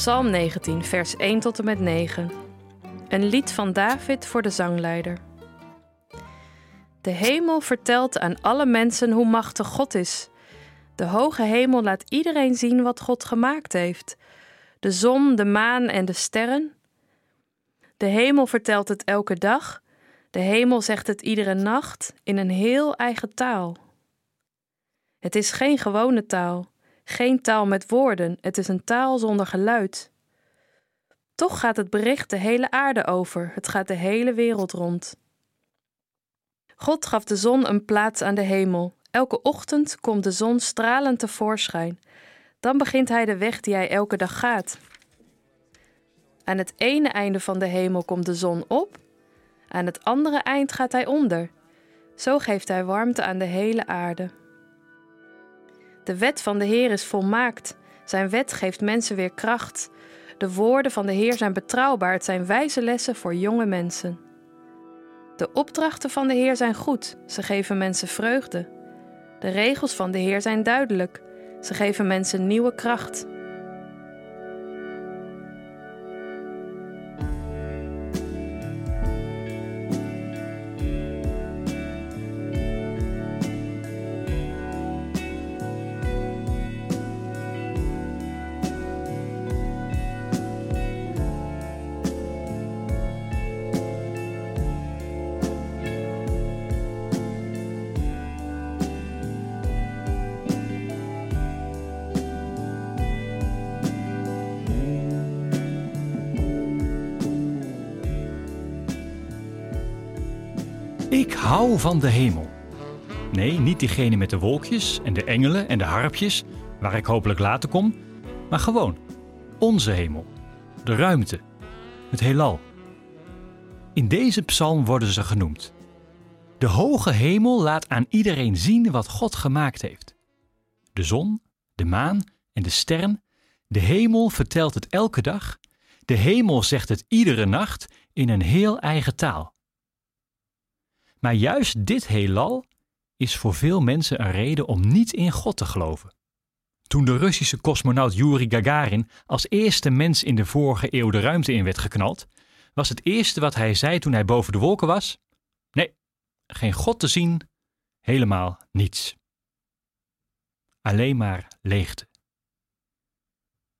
Psalm 19, vers 1 tot en met 9. Een lied van David voor de zangleider. De hemel vertelt aan alle mensen hoe machtig God is. De hoge hemel laat iedereen zien wat God gemaakt heeft. De zon, de maan en de sterren. De hemel vertelt het elke dag. De hemel zegt het iedere nacht in een heel eigen taal. Het is geen gewone taal, geen taal met woorden, het is een taal zonder geluid. Toch gaat het bericht de hele aarde over, het gaat de hele wereld rond. God gaf de zon een plaats aan de hemel. Elke ochtend komt de zon stralend tevoorschijn. Dan begint hij de weg die hij elke dag gaat. Aan het ene einde van de hemel komt de zon op, aan het andere eind gaat hij onder. Zo geeft hij warmte aan de hele aarde. De wet van de Heer is volmaakt. Zijn wet geeft mensen weer kracht. De woorden van de Heer zijn betrouwbaar. Het zijn wijze lessen voor jonge mensen. De opdrachten van de Heer zijn goed. Ze geven mensen vreugde. De regels van de Heer zijn duidelijk. Ze geven mensen nieuwe kracht. Ik hou van de hemel. Nee, niet diegene met de wolkjes en de engelen en de harpjes, waar ik hopelijk later kom, maar gewoon onze hemel, de ruimte, het heelal. In deze psalm worden ze genoemd. De hoge hemel laat aan iedereen zien wat God gemaakt heeft. De zon, de maan en de sterren, de hemel vertelt het elke dag, de hemel zegt het iedere nacht in een heel eigen taal. Maar juist dit heelal is voor veel mensen een reden om niet in God te geloven. Toen de Russische cosmonaut Yuri Gagarin als eerste mens in de vorige eeuw de ruimte in werd geknald, was het eerste wat hij zei toen hij boven de wolken was: Nee, geen God te zien, helemaal niets. Alleen maar leegte.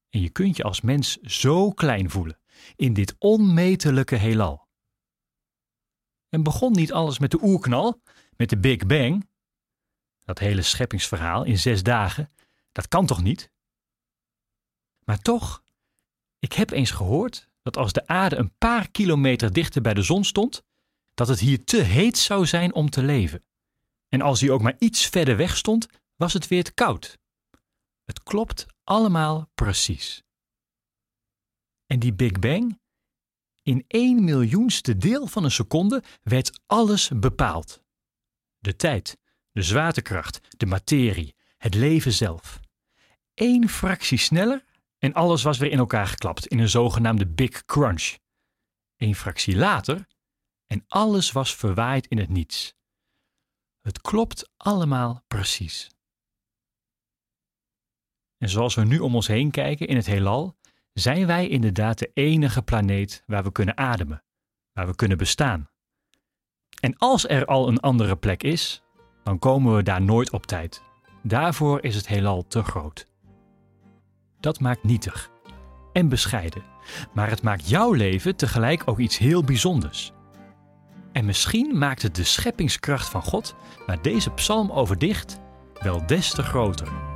En je kunt je als mens zo klein voelen in dit onmetelijke heelal. En begon niet alles met de oerknal, met de Big Bang? Dat hele scheppingsverhaal in zes dagen, dat kan toch niet? Maar toch, ik heb eens gehoord dat als de aarde een paar kilometer dichter bij de zon stond, dat het hier te heet zou zijn om te leven. En als hij ook maar iets verder weg stond, was het weer te koud. Het klopt allemaal precies. En die Big Bang, in één miljoenste deel van een seconde werd alles bepaald. De tijd, de zwaartekracht, de materie, het leven zelf. Eén fractie sneller en alles was weer in elkaar geklapt in een zogenaamde Big Crunch. Eén fractie later en alles was verwaaid in het niets. Het klopt allemaal precies. En zoals we nu om ons heen kijken in het heelal, zijn wij inderdaad de enige planeet waar we kunnen ademen, waar we kunnen bestaan. En als er al een andere plek is, dan komen we daar nooit op tijd. Daarvoor is het heelal te groot. Dat maakt nietig en bescheiden, maar het maakt jouw leven tegelijk ook iets heel bijzonders. En misschien maakt het de scheppingskracht van God, waar deze psalm over dicht, wel des te groter.